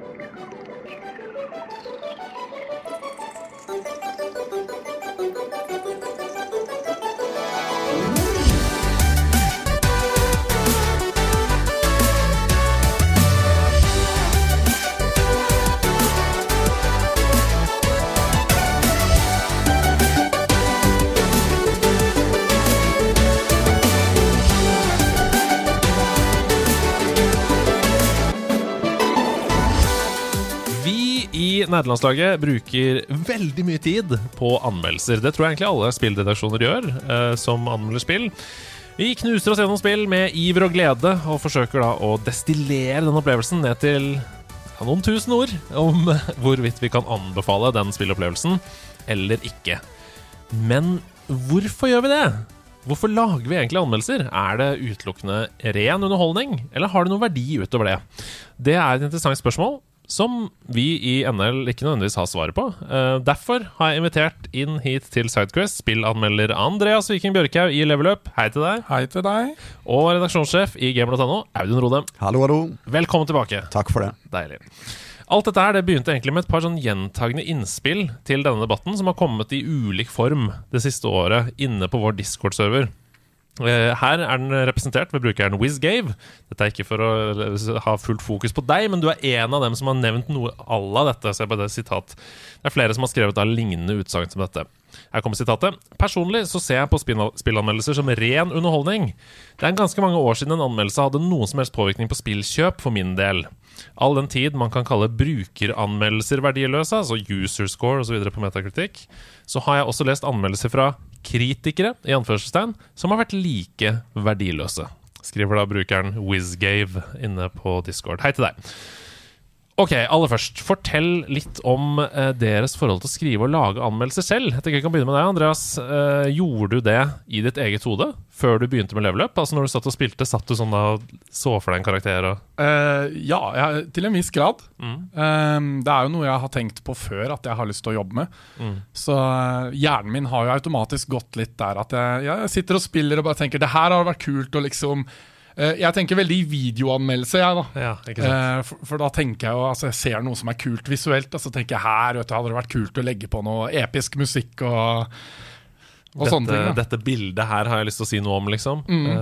Thank you. Nederlandslaget bruker veldig mye tid på anmeldelser. Det tror jeg egentlig alle spillredaksjoner gjør eh, som anmelder spill. Vi knuser oss gjennom spill med iver og glede, og forsøker da å destillere den opplevelsen ned til noen tusen ord om hvorvidt vi kan anbefale den spillopplevelsen eller ikke. Men hvorfor gjør vi det? Hvorfor lager vi egentlig anmeldelser? Er det utelukkende ren underholdning, eller har det noen verdi utover det? Det er et interessant spørsmål som vi i NL ikke nødvendigvis har svaret på. Eh, derfor har jeg invitert inn hit til Sidequest spillanmelder Andreas Viking Bjørkhaug i Level Up. Hei til deg. Hei til deg. Og redaksjonssjef i gamer.no, Audun Rodem. Hallo, hallo. Velkommen tilbake. Takk for det. Deilig. Alt dette her det begynte egentlig med et par sånn gjentagende innspill til denne debatten, som har kommet i ulik form det siste året inne på vår Discord-server. Eh, Her er den representert ved brukeren WizGave. Dette er ikke for å ha fullt fokus på deg, men du er en av dem som har nevnt noe à la dette. Se på det sitat. Det er flere som har skrevet da lignende utsagn som dette. Her kommer sitatet. Personlig så ser jeg på spillanmeldelser som ren underholdning. Det er ganske mange år siden en anmeldelse hadde noen som helst påvirkning på spillkjøp for min del. All den tid man kan kalle brukeranmeldelser verdiløse, altså user score osv. på metakritikk, så har jeg også lest anmeldelser fra kritikere i anførselstegn som har vært like verdiløse. Skriver da brukeren WizGave inne på Discord. Hei til deg. Ok, aller først, fortell litt om eh, deres forhold til å skrive og lage anmeldelser selv. Jeg tenker jeg kan begynne med deg, Andreas. Eh, gjorde du det i ditt eget hode før du begynte med level up? Altså Når du satt og spilte, satt du sånn og så for deg en karakter og Eh, ja, jeg, til en viss grad. Mm. Eh, det er jo noe jeg har tenkt på før at jeg har lyst til å jobbe med. Mm. Så eh, hjernen min har jo automatisk gått litt der at jeg, jeg sitter og spiller og bare tenker det her har vært kult å liksom Jeg tenker veldig videoanmeldelse, jeg, da. Ja? Eh, for, for da tenker jeg jo Altså, jeg ser noe som er kult visuelt, og så tenker jeg her vet du, hadde det vært kult å legge på noe episk musikk og, og sånne ting. da. dette bildet her har jeg lyst til å si noe om, liksom. Mm.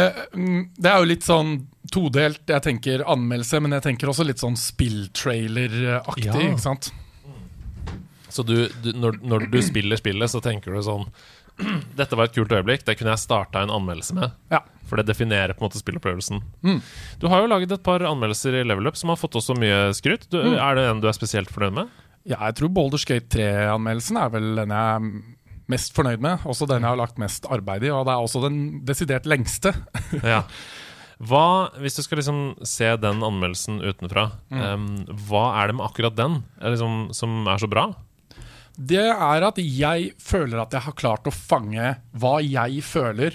Eh, mm, det er jo litt sånn todelt. Jeg tenker anmeldelse, men jeg tenker også litt sånn spilltrailer-aktig. Ja. ikke sant? så du, du når, når du spiller spillet, så tenker du sånn Dette var et kult øyeblikk, det kunne jeg starta en anmeldelse med. Ja. For det definerer på en måte spillopplevelsen. Mm. Du har jo laget et par anmeldelser i Level Up som har fått også mye skryt. Du, Mm. Er det en du er spesielt fornøyd med? ja, jeg tror Boulder Skate 3-anmeldelsen er vel den jeg er mest fornøyd med. Også den jeg har lagt mest arbeid i, og det er også den desidert lengste. Ja. Hva, hvis du skal liksom se den anmeldelsen utenfra, Mm. um, hva er det med akkurat den er liksom, som er så bra? Det er at jeg føler at jeg har klart å fange hva jeg føler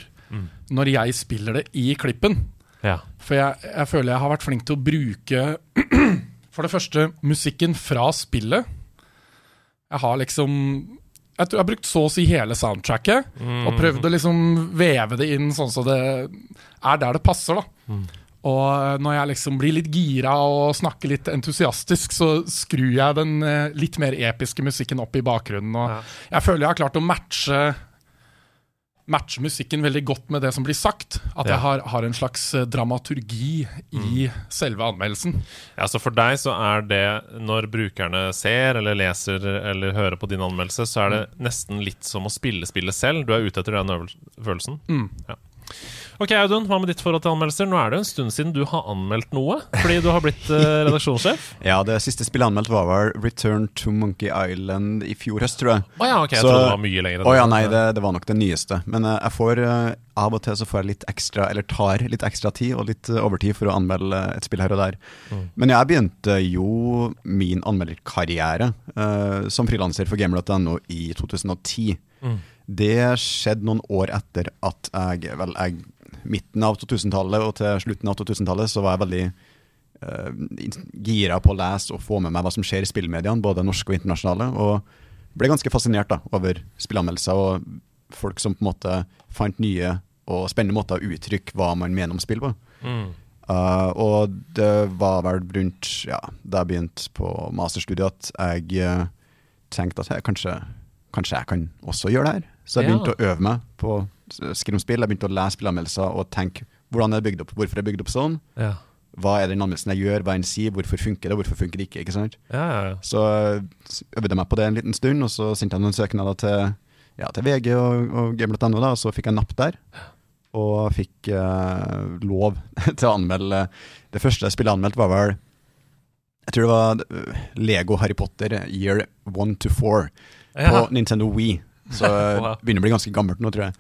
når jeg spiller det i klippen. Ja. For jeg, jeg føler jeg har vært flink til å bruke For det første musikken fra spillet. Jeg har liksom Jeg tror jeg har brukt så å si hele soundtracket. Og prøvd å liksom veve det inn sånn så det er der det passer, da. Og når jeg liksom blir litt gira og snakker litt entusiastisk, så skrur jeg den eh, litt mer episke musikken opp i bakgrunnen. Og Ja. jeg føler jeg har klart å matche Matche musikken veldig godt med det som blir sagt. At Ja. jeg har, har en slags eh, dramaturgi i selve anmeldelsen. Ja, så For deg så er det når brukerne ser eller leser eller hører på din anmeldelse, så er det nesten litt som å spille spillet selv. Du er ute etter den følelsen. Mm. Ja. Ok, Audun, hva med ditt forhold til anmeldelser? Nå er det jo en stund siden du har anmeldt noe, fordi du har blitt uh, redaksjonssjef. Ja, det siste spillet anmeldt var vel Return to Monkey Island i fjor høst, tror jeg. Å ja, ok, jeg Så- trodde det var mye lenger. Å oh, ja, nei, det, det var nok det nyeste. Men uh, jeg får uh, av og til så får jeg litt ekstra, eller tar litt ekstra tid og litt overtid for å anmelde et spill her og der. Mm. Men jeg begynte jo min anmelderkarriere uh, som frilanser for gamer.no i 2010. Mm. Det skjedde noen år etter at jeg vel jeg, midten av 2000-tallet og til slutten av 2000-tallet så var jeg veldig uh, gira på å lese og få med meg hva som skjer i spillmediene, både norske og internasjonale. Og ble ganske fascinert da, over spillanmeldelser og folk som på en måte fant nye og spennende måter å uttrykke hva man mener om spill på. Mm. Uh, og det var vel rundt ja, da jeg begynte på masterstudiet at jeg uh, tenkte at jeg, kanskje, kanskje jeg kan også gjøre det her. Så jeg Ja. begynte å øve meg på å skrive om spill. Jeg begynte å lese spillanmeldelser og tenke hvordan er det bygd opp, hvorfor er det bygd opp sånn. Ja. Hva er den anmeldelsen jeg gjør, hva er den sier, hvorfor funker det, hvorfor funker det ikke. ikke sant? Ja, ja, ja. Så uh, øvde jeg meg på det en liten stund, og så sendte jeg noen søknader til, ja, til VG og, og game.no, og så fikk jeg napp der. Og fikk eh, lov til å anmelde Det første spillet jeg anmeldte, var vel Jeg tror det var eh, Lego Harry Potter Year 1 to 4 Ja. på Nintendo Wii. Så det begynner å bli ganske gammelt nå, tror jeg.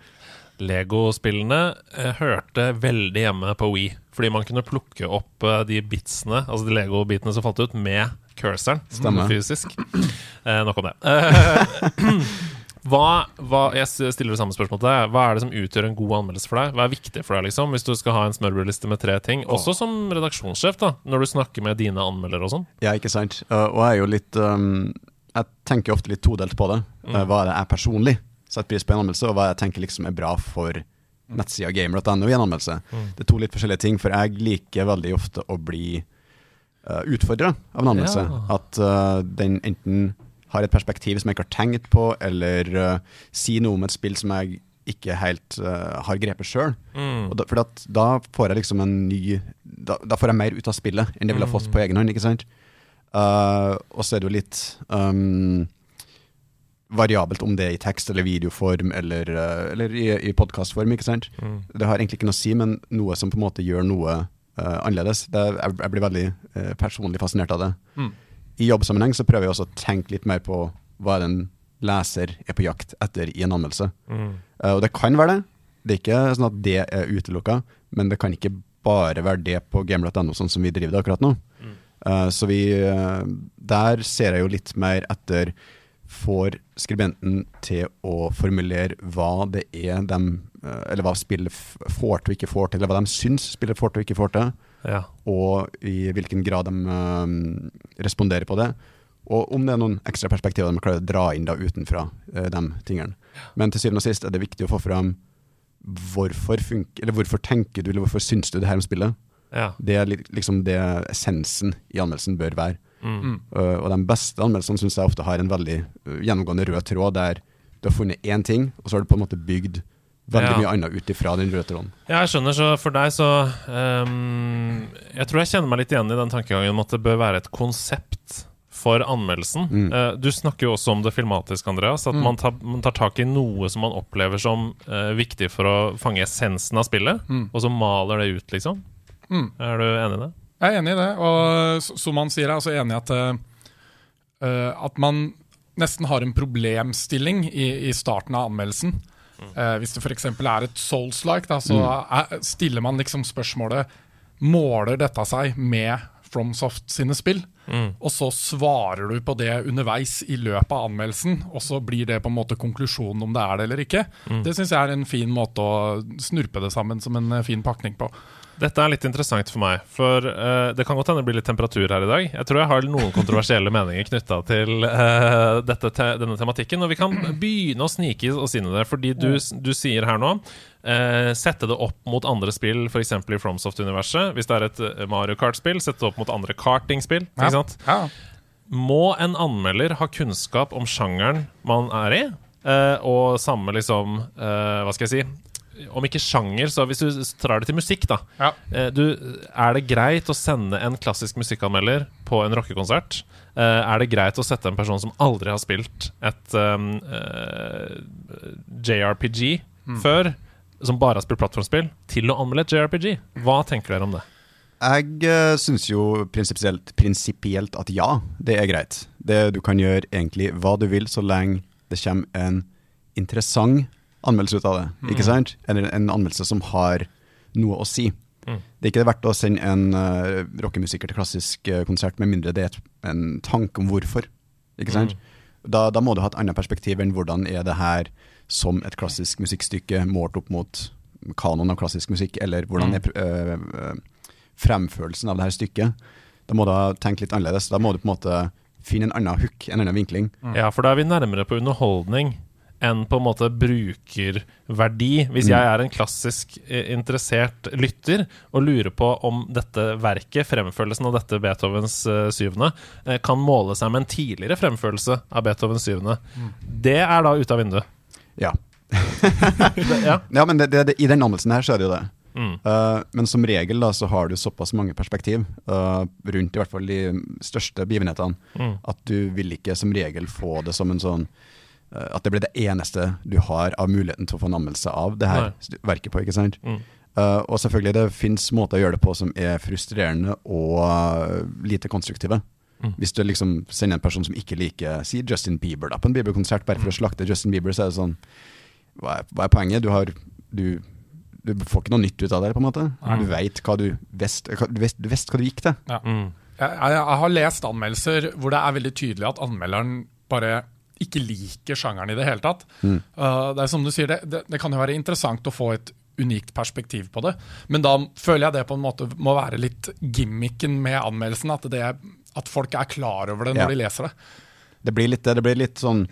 Lego-spillene eh, hørte veldig hjemme på Wii. Fordi man kunne plukke opp eh, de bitsene, altså de Lego-bitene som falt ut, med cursoren. Stemmer. Fysisk. Eh, nok om det. Eh, hva, hva, jeg stiller det samme spørsmålet til deg. Hva er det som utgjør en god anmeldelse for deg? Hva er viktig for deg, liksom, hvis du skal ha en smørbrødliste med tre ting? Også som redaksjonssjef, da, når du snakker med dine anmeldere og sånn. Ja, ikke sant. Og jeg er jo litt um, Jeg tenker ofte litt todelt på det. Uh, hva er det jeg personlig setter pris på en anmeldelse, og hva jeg tenker liksom er bra for nettsida gamer.no i en anmeldelse. Det er to litt forskjellige ting, for jeg liker veldig ofte å bli uh, utfordra av en anmeldelse. Ja. At uh, den enten har et perspektiv som jeg ikke har tenkt på, eller uh, sier noe om et spill som jeg ikke helt uh, har grepet sjøl. Mm. For at, da får jeg liksom en ny da, da får jeg mer ut av spillet enn det ville ha fått på egen hånd. ikke sant? Uh, og så er det jo litt um, variabelt om det er i tekst eller videoform eller, uh, eller i, i podkastform. Mm. Det har egentlig ikke noe å si, men noe som på en måte gjør noe uh, annerledes. Det, jeg, jeg blir veldig uh, personlig fascinert av det. Mm. I jobbsammenheng så prøver jeg også å tenke litt mer på hva en leser er på jakt etter i en anmeldelse. Mm. Uh, og det kan være det. Det er ikke sånn at det er utelukka, men det kan ikke bare være det på gamer.no, sånn som vi driver det akkurat nå. Eh, så vi eh, Der ser jeg jo litt mer etter Får skribenten til å formulere hva det er de eh, Eller hva spillet får til og ikke får til, eller hva de syns spillet får til og ikke får til Ja. og i hvilken grad de eh, responderer på det. Og om det er noen ekstra perspektiver de klarer å dra inn da utenfra eh, de tingene. Men til syvende og sist er det viktig å få fram hvorfor, funker, eller hvorfor tenker du, eller hvorfor syns du det her om spillet. ja. Det er liksom det essensen i anmeldelsen bør være. Mm. Uh, og de beste anmeldelsene syns jeg ofte har en veldig uh, gjennomgående rød tråd, der du har funnet én ting, og så har du på en måte bygd veldig Ja. mye annet ut ifra den røde tråden. Ja, jeg skjønner, så for deg så um, Jeg tror jeg kjenner meg litt igjen i den tankegangen om at det bør være et konsept for anmeldelsen. Mm. Uh, du snakker jo også om det filmatiske, Andreas. At man, tar, man tar tak i noe som man opplever som uh, viktig for å fange essensen av spillet, Mm. og så maler det ut, liksom. Mm. Er du enig i det? Jeg er enig i det, og som han sier, jeg er også enig i at, eh, eh, at man nesten har en problemstilling i, i starten av anmeldelsen. Eh, hvis det f.eks. er et Souls-like, så så er, stiller man liksom spørsmålet Måler dette seg med FromSoft sine spill? Mm. Og så svarer du på det underveis i løpet av anmeldelsen, og så blir det på en måte konklusjonen om det er det eller ikke. Det syns jeg er en fin måte å snurpe det sammen som en fin pakning på. Dette er litt interessant for meg, for uh, det kan godt hende det blir litt temperatur her i dag. Jeg tror jeg har noen kontroversielle meninger knytta til uh, dette te denne tematikken. Og vi kan begynne å snike oss inn i det, fordi du, du sier her nå uh, Sette det opp mot andre spill, f.eks. i FromSoft-universet. Hvis det er et Mario Kart-spill, sette det opp mot andre karting-spill. Ja. Ikke sant? Ja. Må en anmelder ha kunnskap om sjangeren man er i? Uh, og samme liksom uh, Hva skal jeg si? Om ikke sjanger, så hvis du drar det til musikk, da. Ja. Eh, du, er det greit å sende en klassisk musikkanmelder på en rockekonsert? Eh, er det greit å sette en person som aldri har spilt et um, uh, JRPG før, som bare har spilt plattformspill, til å anmelde et JRPG? Hva tenker dere om det? Jeg uh, syns jo prinsipielt, prinsipielt at ja, det er greit. Det, du kan gjøre egentlig hva du vil, så lenge det kommer en interessant anmeldelse ut av det. Ikke sant? Eller en anmeldelse som har noe å si. Mm. Det er ikke verdt å sende en uh, rockemusiker til klassisk uh, konsert med mindre det er en tanke om hvorfor. Ikke sant? Da, da må du ha et annet perspektiv enn hvordan er det her som et klassisk musikkstykke målt opp mot kanoen av klassisk musikk, eller hvordan er uh, fremførelsen av det her stykket. Da må du ha tenkt litt annerledes. Da må du på en måte finne en annen hook, en annen vinkling. Ja, for da er vi nærmere på underholdning enn på en måte brukerverdi. Hvis jeg er en klassisk eh, interessert lytter og lurer på om dette verket, fremførelsen av dette Beethovens eh, syvende, eh, kan måle seg med en tidligere fremførelse av Beethovens syvende, det er da ute av vinduet. Ja. Det, ja. ja, men det, det, det, i den anmeldelsen her så er det jo det. Mm. Uh, men som regel da så har du såpass mange perspektiv uh, rundt i hvert fall de største begivenhetene Mm. at du vil ikke som regel få det som en sånn At det blir det eneste du har av muligheten til å få en anmeldelse av det her Nei. verket på. ikke sant? Mm. Uh, og selvfølgelig, det fins måter å gjøre det på som er frustrerende og eh, lite konstruktive. Mm. Hvis du liksom sender en person som ikke liker Si Justin Bieber da på en Bieber-konsert, bare for å slakte Justin Bieber, så er det sånn Hva er, hva er poenget? Du har du, du får ikke noe nytt ut av det, på en måte. Mm. Du veit hva du visste hva, du du visste hva du gikk til. Mm. Jeg, jeg, jeg har lest anmeldelser hvor det er veldig tydelig at anmelderen bare ikke liker sjangeren i det hele tatt. Mm. Uh, det er som du sier, det, det, det kan jo være interessant å få et unikt perspektiv på det, men da føler jeg det på en måte må være litt gimmicken med anmeldelsen. At, det er, at folk er klar over det når Ja. de leser det. Det blir litt det. Blir litt sånn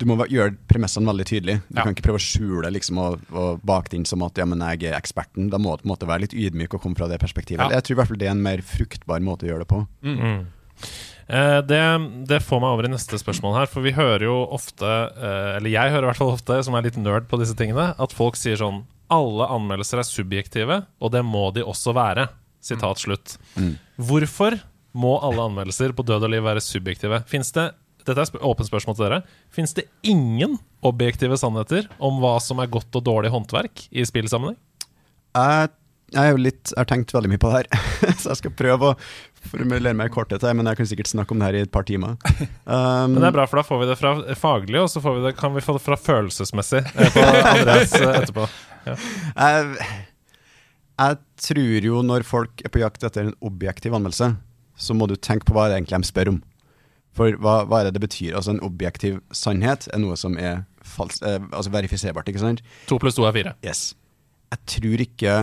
Du må gjøre premissene veldig tydelige. Du Ja. kan ikke prøve å skjule liksom, og, og bake det inn som at ja, men jeg er eksperten. Da må du på en måte være litt ydmyk og komme fra det perspektivet. Ja. Jeg tror i hvert fall det er en mer fruktbar måte å gjøre det på. Mm. Eh, det, det får meg over i neste spørsmål her, for vi hører jo ofte, eh, eller jeg hører i hvert fall ofte, som er litt nerd på disse tingene, at folk sier sånn Alle anmeldelser er subjektive, og det må de også være. Sitat slutt. Mm. Hvorfor må alle anmeldelser på død og liv være subjektive? Finnes det dette er åpent spørsmål til dere. Fins det ingen objektive sannheter om hva som er godt og dårlig håndverk i spillsammenheng? Jeg, jeg, er jo litt, jeg har tenkt veldig mye på det her, så jeg skal prøve å formulere meg i korthet her, men jeg kan sikkert snakke om det her i et par timer. Um, Men det er bra, for da får vi det fra faglig, og så får vi det, kan vi få det fra følelsesmessig eh, på Andreas etterpå. etterpå. Jeg, jeg tror jo når folk er på jakt etter en objektiv anmeldelse, så må du tenke på hva det egentlig de spør om. For hva, hva er det det betyr? Altså En objektiv sannhet er noe som er falsk, eh, altså verifiserbart, ikke sant? To pluss to er fire. Yes. Jeg tror ikke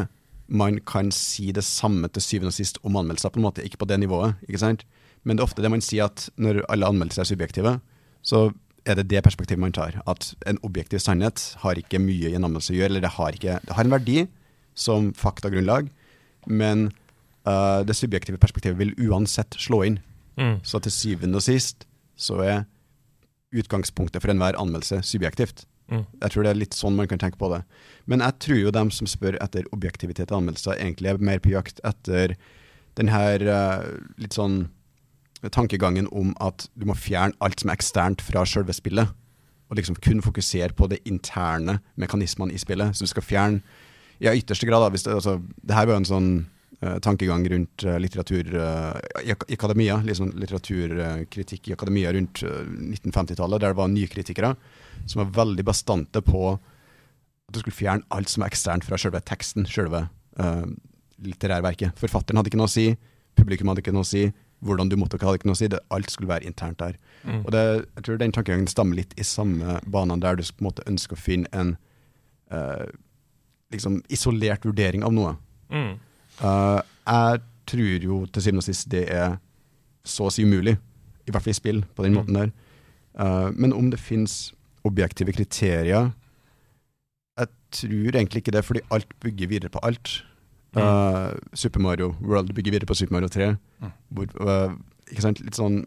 man kan si det samme til syvende og sist om anmeldelser, på en måte, ikke på det nivået. ikke sant? Men det er ofte det man sier at når alle anmeldelser er subjektive, så er det det perspektivet man tar. At en objektiv sannhet har ikke mye i en anmeldelse å gjøre, eller det har, ikke, det har en verdi som faktagrunnlag, men uh, det subjektive perspektivet vil uansett slå inn. Mm. Så til syvende og sist så er utgangspunktet for enhver anmeldelse subjektivt. Mm. Jeg tror det er litt sånn man kan tenke på det. Men jeg tror jo dem som spør etter objektivitet i anmeldelser, egentlig er mer på jakt etter den her uh, litt sånn tankegangen om at du må fjerne alt som er eksternt fra selve spillet, og liksom kun fokusere på det interne mekanismene i spillet. Så du skal fjerne i ytterste grad, da, hvis det, altså, det her var jo en sånn uh, tankegang rundt uh, litteratur i, i akademia, liksom litteraturkritikk i akademia rundt eh, 1950-tallet, der det var nykritikere som var veldig bastante på at du skulle fjerne alt som er eksternt fra selve teksten, selve uh, litterærverket. Forfatteren hadde ikke noe å si, publikum hadde ikke noe å si, hvordan du mottok hadde ikke noe å si, det, alt skulle være internt der. Mm. Og det, jeg tror den tankegangen stammer litt i samme banene der du på en måte ønsker å finne en uh, liksom isolert vurdering av noe. Mm. Uh, jeg tror jo til syvende og sist det er så å si umulig, i hvert fall i spill, på den Mm. måten der. Uh, men om det finnes objektive kriterier Jeg tror egentlig ikke det, fordi alt bygger videre på alt. Mm. Uh, Super Mario World bygger videre på Super Mario 3. Mm. Hvor, uh, ikke sant? Litt sånn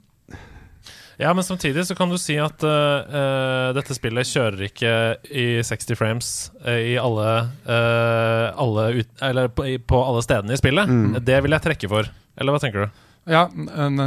Ja, men samtidig så kan du si at uh, eh, dette spillet kjører ikke i 60 frames uh, i alle, eh, alle ut, Eller på, i- på alle stedene i spillet. Mm. Det vil jeg trekke for. Eller hva tenker du? Ja, en,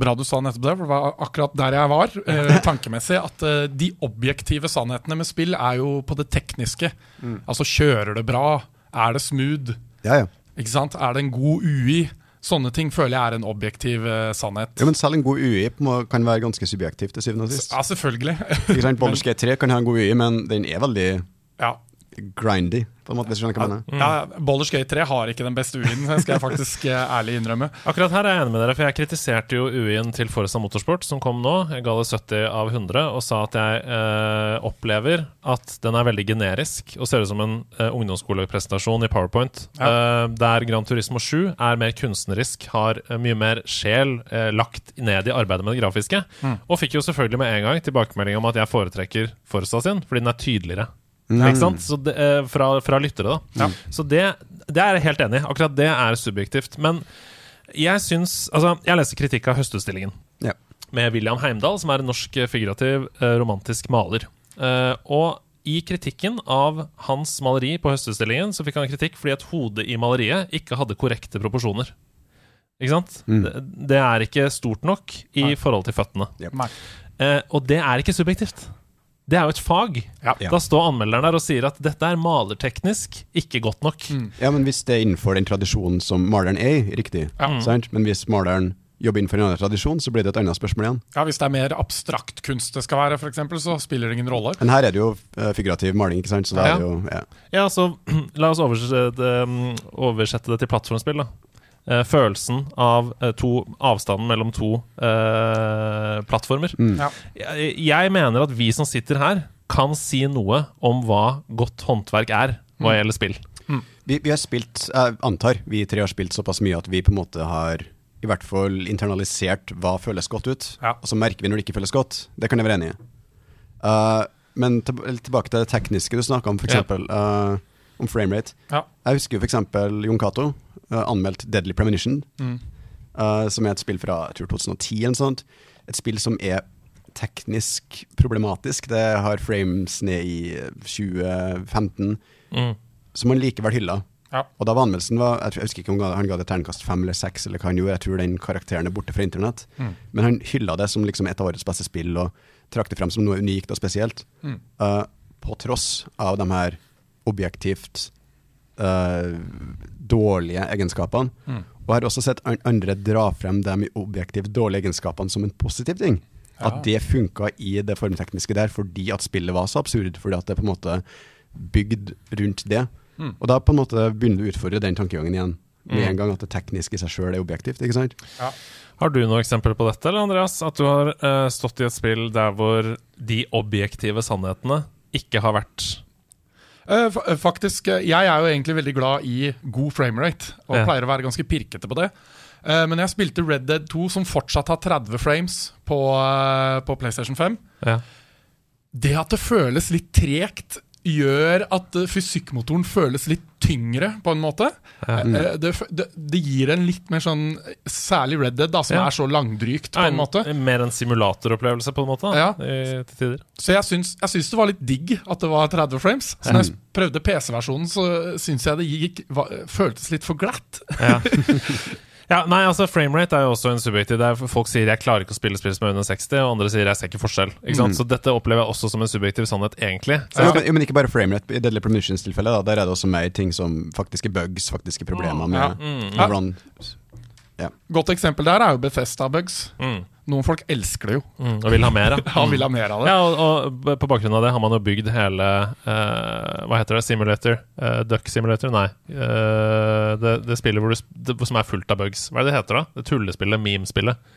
Bra du sa nettopp det, for det var akkurat der jeg var, eh, tankemessig. At eh, de objektive sannhetene med spill er jo på det tekniske. Mm. Altså, kjører det bra? Er det smooth? Ja, ja. Ikke sant? Er det en god UI? Sånne ting føler jeg er en objektiv uh, sannhet. Jo, men selv en god UI må, kan være ganske subjektiv til syvende og sist. Ja, selvfølgelig. Ikke sant? Baldur's Gate 3 kan ha en god UI, men den er veldig ja. Grindy, på en måte, hvis du skjønner hva jeg mener. Mm. Ja, Baldur's Gate 3 har ikke den beste UI-en, skal jeg faktisk eh, ærlig innrømme. Akkurat her er jeg enig med dere, for jeg kritiserte jo UI-en til Foresta Motorsport, som kom nå. Jeg ga det 70 av 100, og sa at jeg eh, opplever at den er veldig generisk og ser ut som en eh, ungdomsskolepresentasjon i Powerpoint. Eh, der Gran Turismo 7 er mer kunstnerisk, har eh, mye mer sjel eh, lagt ned i arbeidet med det grafiske. Og fikk jo selvfølgelig med en gang tilbakemelding om at jeg foretrekker Foresta sin, fordi den er tydeligere. Ikke sant? Så det, eh, fra, fra lyttere, da. Så det, det er jeg helt enig i. Akkurat det er subjektivt. Men jeg syns Altså, jeg leser kritikk av Høstutstillingen Ja. med William Heimdal, som er en norsk figurativ eh, romantisk maler. Eh, og i kritikken av hans maleri på Høstutstillingen så fikk han kritikk fordi et hode i maleriet ikke hadde korrekte proporsjoner. Ikke sant? Det, det er ikke stort nok i Nei. forhold til føttene. Yep. Eh, og det er ikke subjektivt. Det er jo et fag. Ja. Da står anmelderen der og sier at dette er malerteknisk ikke godt nok. Ja, men hvis det er innenfor den tradisjonen som maleren er i, riktig. Ja. Sant? Men hvis maleren jobber innenfor en annen tradisjon, så blir det et annet spørsmål igjen. Ja, Hvis det er mer abstrakt kunst det skal være, for eksempel, så spiller det ingen rolle. Men her er det jo eh, figurativ maling, ikke sant? Så Ja. er jo ja. Ja, så la oss oversette, um, oversette det til plattformspill, da. Eh, følelsen av eh, to, avstanden mellom to eh, plattformer. Ja. Jeg, jeg mener at vi som sitter her, kan si noe om hva godt håndverk er hva gjelder spill. Vi, vi har spilt, jeg antar vi tre har spilt såpass mye at vi på en måte har i hvert fall internalisert hva føles godt ut. Ja. Og så merker vi når det ikke føles godt. Det kan jeg være enig i. Uh, men tilbake til det tekniske du snakka om, f.eks. Uh, om framerate. Ja. Jeg husker jo f.eks. Jon Cato uh, anmeldt Deadly Premonition, Mm. uh, som er et spill fra jeg tror 2010 eller noe sånt. Et spill som er teknisk problematisk. Det har frames ned i 2015, Mm. som han likevel hylla. Ja. Og da var anmeldelsen var, jeg, husker ikke om han ga det terningkast fem eller seks, eller hva han gjorde. Jeg tror den karakteren er borte fra internett. Mm. Men han hylla det som liksom et av årets beste spill, og trakk det frem som noe unikt og spesielt. Mm. Uh, på tross av de her objektivt uh, dårlige egenskapene. Mm. Og jeg har også sett andre dra frem de objektivt dårlige egenskapene som en positiv ting. Ja. At det funka i det formtekniske der fordi at spillet var så absurd. Fordi at det på en måte bygd rundt det. Mm. Og da på en måte begynner du å utfordre den tankegangen igjen. Med Mm. en gang at det tekniske i seg sjøl er objektivt. ikke sant? Ja. Har du noe eksempel på dette, eller Andreas? At du har uh, stått i et spill der hvor de objektive sannhetene ikke har vært faktisk, eh, jeg er jo egentlig veldig glad i god framerate, og Ja. pleier å være ganske pirkete på det. Eh, Men jeg spilte Red Dead 2, som fortsatt har 30 frames på, eh, på PlayStation 5. ja. Det at det føles litt tregt, gjør at eh, fysikkmotoren føles litt tyngre, på en måte. Ja. Eh, Det, det, det gir en litt mer sånn Særlig Red Dead, da, som Ja. er så langdrygt, på en, en måte. Mer en simulatoropplevelse, på en måte, da, Ja. til tider. Så jeg syns, jeg syns det var litt digg at det var 30 frames. Så når jeg prøvde PC-versjonen, så syns jeg det gikk, var, føltes litt for glatt. Ja. ja, nei, altså Framerate er jo også en subjektiv. Der folk sier 'jeg klarer ikke å spille spill som er under 60', og andre sier 'jeg ser ikke forskjell'. Ikke sant? Så dette opplever jeg også som en subjektiv sannhet, egentlig. Så Ja. jeg Men, men ikke bare framerate. I Deadly Premonitions-tilfellet, der er det også mer ting som faktiske bugs, faktiske problemer med, Ja. Mm, med hvordan Godt eksempel der er jo Bethesda-bugs. Mm, Noen folk elsker det jo. mm, og vil ha mer, ja. Han vil ha mer av det. Ja, og, og på bakgrunn av det har man jo bygd hele uh, Hva heter det? Simulator? Uh, Duck Simulator? Nei. Uh, det, det spillet hvor du, det, som er fullt av bugs. Hva er det det heter, da? Det tullespillet? Memespillet?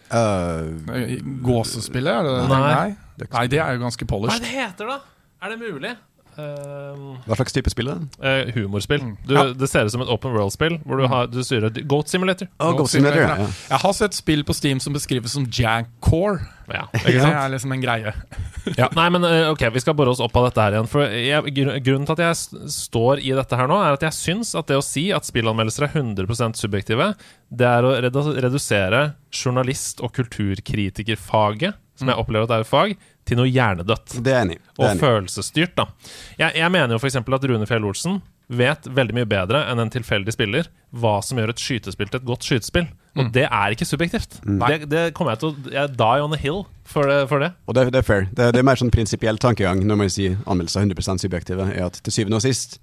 Gåsespillet, er det nei. Nei. Nei, det er jo ganske polished. Hva er det heter, da? Er det mulig? Eh, Hva slags type spill er det? Uh, humorspill. Du, Ja. Det ser ut som et open world-spill hvor du, har, du styrer et Goat Simulator. Oh, Goat Goat Simulator, Simulator, ja. Jeg har sett spill på Steam som beskrives som Jankcore. Ja, Det ikke sant? er liksom en greie. Ja, nei, men eh, ok, vi skal bore oss opp av dette her igjen. For jeg, Grunnen til at jeg står i dette her nå, er at jeg syns at det å si at spillanmeldelser er 100% subjektive, det er å redusere journalist- og kulturkritikerfaget, som jeg opplever at det er et fag, til noe hjernedødt Det er enig. Det er og enig i. følelsesstyrt. da Jeg, jeg mener jo f.eks. at Rune Fjell Olsen vet veldig mye bedre enn en tilfeldig spiller hva som gjør et skytespill til et godt skytespill. Og det er ikke subjektivt. Det, det kommer jeg til å Jeg die on a hill for det. For det. Og det, det er fair. Det, det er mer sånn prinsipiell tankegang når man sier anmeldelser er 100% subjektive, er at til syvende og sist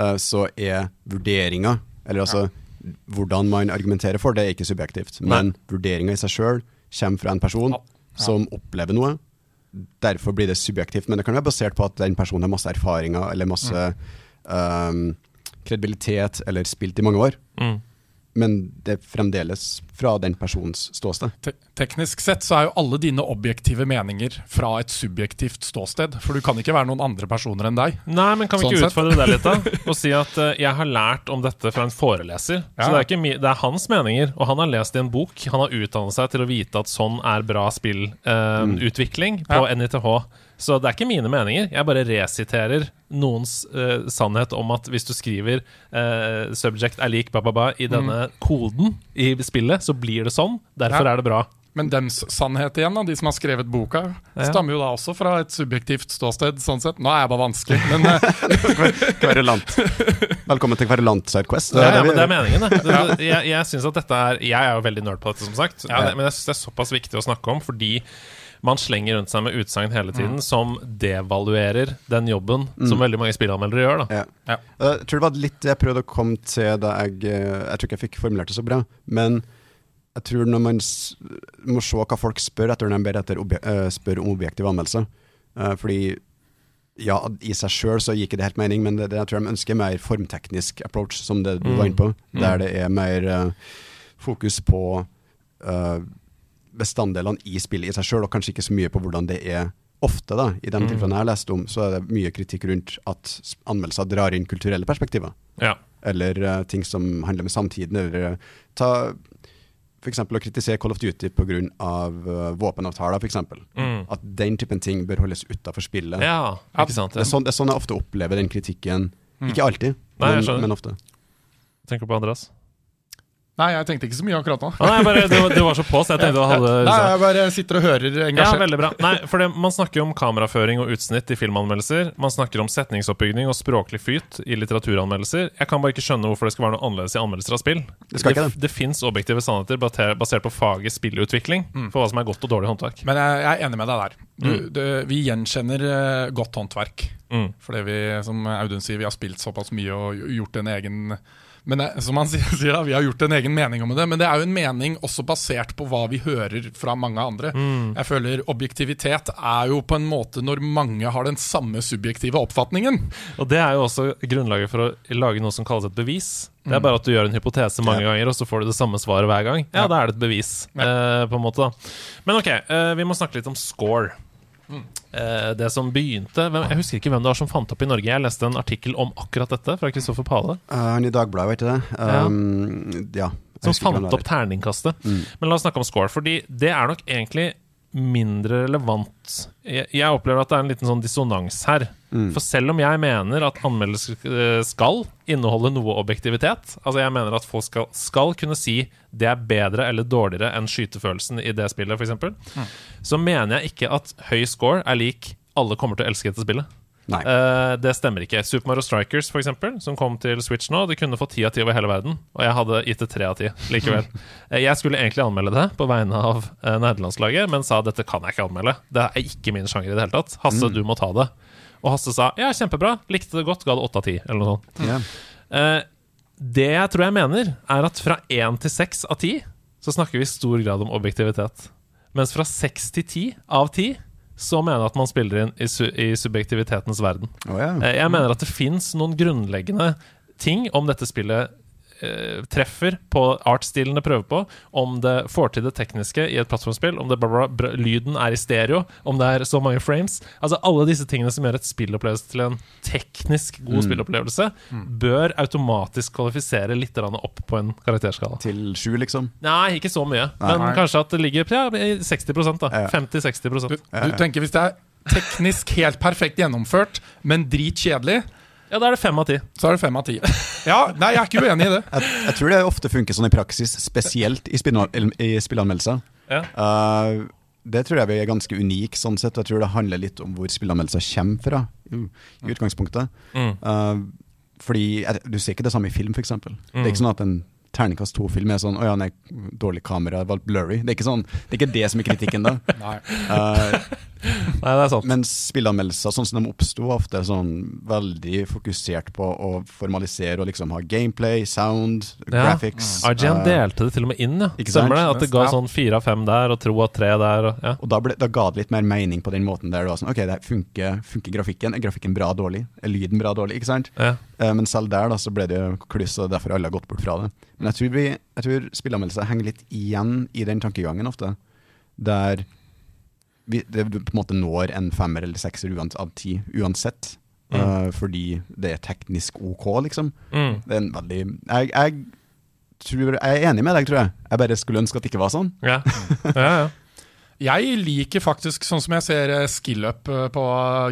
uh, så er vurderinga, eller altså hvordan man argumenterer for det, er ikke subjektivt. Men vurderinga i seg sjøl kommer fra en person Ja. som opplever noe. Derfor blir det subjektivt, men det kan være basert på at den personen har masse erfaringer eller masse ehm, kredibilitet eller spilt i mange år. Mm. Men det er fremdeles fra den personens ståsted. Te teknisk sett så er jo alle dine objektive meninger fra et subjektivt ståsted. For du kan ikke være noen andre personer enn deg. Nei, men kan vi Sånn ikke utfordre det litt, da? Og si at uh, jeg har lært om dette fra en foreleser. Ja. Så det er, ikke mi det er hans meninger, og han har lest i en bok. Han har utdannet seg til å vite at sånn er bra spillutvikling på Ja. NITH. Så det er ikke mine meninger. Jeg bare resiterer noens uh, sannhet om at hvis du skriver uh, 'subject er lik ba-ba-ba' i denne koden i spillet, så blir det sånn. Derfor Ja. er det bra. Men dems sannhet igjen, da, de som har skrevet boka, Ja. stammer jo da også fra et subjektivt ståsted. sånn sett. Nå er jeg bare vanskelig, men eh, Kverulant. Velkommen til Kverulant Sidequest. Ja, ja, men det er meningen, det. det, det jeg jeg synes at dette er Jeg er jo veldig nerd på dette, som sagt. Ja. Men, jeg- men jeg syns det er såpass viktig å snakke om, fordi man slenger rundt seg med utsagn hele tiden som devaluerer den jobben som veldig mange spillanmeldere gjør. da Ja. Ja. Eh, Jeg tror det var litt jeg prøvde å komme til da jeg eh, Jeg tror ikke jeg fikk formulert det så bra, men jeg tror når man må se hva folk spør etter når de ber etter obje eh, spør om objektiv anmeldelse Fordi ja, i seg sjøl så gir ikke det helt mening, men det, det jeg tror de ønsker mer formteknisk approach, som det du var inne på, Mm. der det er mer uh, fokus på eh, bestanddelene i spillet i seg sjøl, og kanskje ikke så mye på hvordan det er ofte. da, I de Mm. tilfellene jeg har lest om, så er det mye kritikk rundt at anmeldelser drar inn kulturelle perspektiver. Ja. Eller uh, ting som handler med samtiden. Eller uh, ta f.eks. å kritisere Call of Duty pga. Uh, våpenavtaler, f.eks. Mm. At den typen ting bør holdes utafor spillet. ja, Ja, ikke sant? Det, er sånn, det er sånn jeg ofte opplever den kritikken. Ikke alltid, Nei, men, ofte. Tenker du på Andreas? Nei, jeg tenkte ikke så mye akkurat nå. Å, nei, bare, du, du var så på, så jeg tenkte du hadde Nei, jeg bare sitter og hører engasjert. Ja, veldig bra. Nei, for det, Man snakker jo om kameraføring og utsnitt i filmanmeldelser. Man snakker om setningsoppbygning og språklig flyt i litteraturanmeldelser. Jeg kan bare ikke skjønne hvorfor det skal være noe annerledes i anmeldelser av spill. Det skal ikke det, det fins objektive sannheter basert på faget spillutvikling for hva som er godt og dårlig håndverk. Men jeg, jeg er enig med deg der. Du, Mm. det, vi gjenkjenner eh, godt håndverk. Mm. Fordi vi, som Audun sier, vi har spilt såpass mye og gjort en egen men det, som han sier, da, Vi har gjort en egen mening om det, men det er jo en mening også basert på hva vi hører fra mange andre. Mm. Jeg føler Objektivitet er jo på en måte når mange har den samme subjektive oppfatningen. Og det er jo også grunnlaget for å lage noe som kalles et bevis. Det er bare at du gjør en hypotese mange ganger, og så får du det samme svaret hver gang. Ja, Ja. da er det et bevis, eh, på en måte. da Men ok, eh, vi må snakke litt om score. Eh, det som begynte Jeg husker ikke hvem det var som fant opp i Norge. Jeg leste en artikkel om akkurat dette fra Kristoffer Pale. Uh, han i Dagbladet, vet du det? Um, ja. ja Som fant opp terningkastet. Mm. Men la oss snakke om score, fordi det er nok egentlig mindre relevant. Jeg, jeg opplever at det er en liten sånn dissonans her. Mm. For selv om jeg mener at anmeldelser eh, skal inneholde noe objektivitet, altså jeg mener at folk skal, skal kunne si det er bedre eller dårligere enn skytefølelsen i det spillet, f.eks., Mm. så mener jeg ikke at høy score er lik alle kommer til å elske dette spillet. Eh, det stemmer ikke. Super Mario Strikers, for eksempel, som kom til Switch nå, det kunne fått ti av ti over hele verden, og jeg hadde gitt det tre av ti likevel. Eh, jeg skulle egentlig anmelde det på vegne av uh, nederlandslaget, men sa dette kan jeg ikke anmelde. Det er ikke min sjanger i det hele tatt. Hasse, du må ta det. Og Hasse sa ja, kjempebra, likte det godt, ga det åtte av ti, eller noe sånt. Ja. Eh, det jeg tror jeg mener, er at fra én til seks av ti så snakker vi i stor grad om objektivitet. Mens fra seks til ti av ti så mener jeg at man spiller inn i, su i subjektivitetens verden. Oh. Eh, Jeg mener at det fins noen grunnleggende ting om dette spillet treffer på artstilen det prøver på, om det får til det tekniske i et plattformspill, om det bra, bra, lyden er i stereo, om det er så mange frames. Altså Alle disse tingene som gjør et spillopplevelse til en teknisk god spillopplevelse, bør automatisk kvalifisere litt opp på en karakterskala. Til sju, liksom. Nei, ikke så mye, Nei. men kanskje at det ligger ja, i 60 da. Ja. 50-60 Du, du tenker hvis det er teknisk helt perfekt gjennomført, men dritkjedelig, Ja, da er det fem av ti. så er det fem av ti. Ja, nei, jeg er ikke uenig i det. Jeg, jeg tror det ofte funker sånn i praksis, spesielt i, i spillanmeldelser. Ja. Uh, det tror jeg vi er ganske unike sånn sett. Jeg tror det handler litt om hvor spillanmeldelser kommer fra, i, utgangspunktet. Mm. Uh, fordi Du ser ikke det samme i film, f.eks. Det er ikke sånn at en terningkast to-film er sånn Å ja, nei, dårlig kamera, det var blurry. Det er ikke sånn Det er ikke det som er kritikken, da. Nei. Eh, Nei, det er sant. Men spillanmeldelser sånn som de oppsto, var ofte sånn veldig fokusert på å formalisere og liksom ha gameplay, sound, Ja. graphics. IGN uh, delte det til og med inn, ja. Stemmer det? At det ga Ja. sånn fire av fem der, og tro av tre der. Og, ja. og da, ble, da ga det litt mer mening på den måten der det var sånn Ok, det funker, funker grafikken. Er grafikken bra dårlig? Er lyden bra dårlig? Ikke sant? Ja. Uh, men selv der da så ble det jo kluss, og derfor har alle gått bort fra det. Men jeg tror, vi, jeg tror spillanmeldelser henger litt igjen i den tankegangen ofte. Der det, på en måte når en femmer eller sekser uans, av ti uansett. Mm. Uh, fordi det er teknisk ok, liksom. Mm. Det er en veldig jeg, jeg, tror, jeg er enig med deg, tror jeg. Jeg bare skulle ønske at det ikke var sånn. Ja. ja, ja. Jeg liker faktisk sånn som jeg ser eh, skill-up eh, på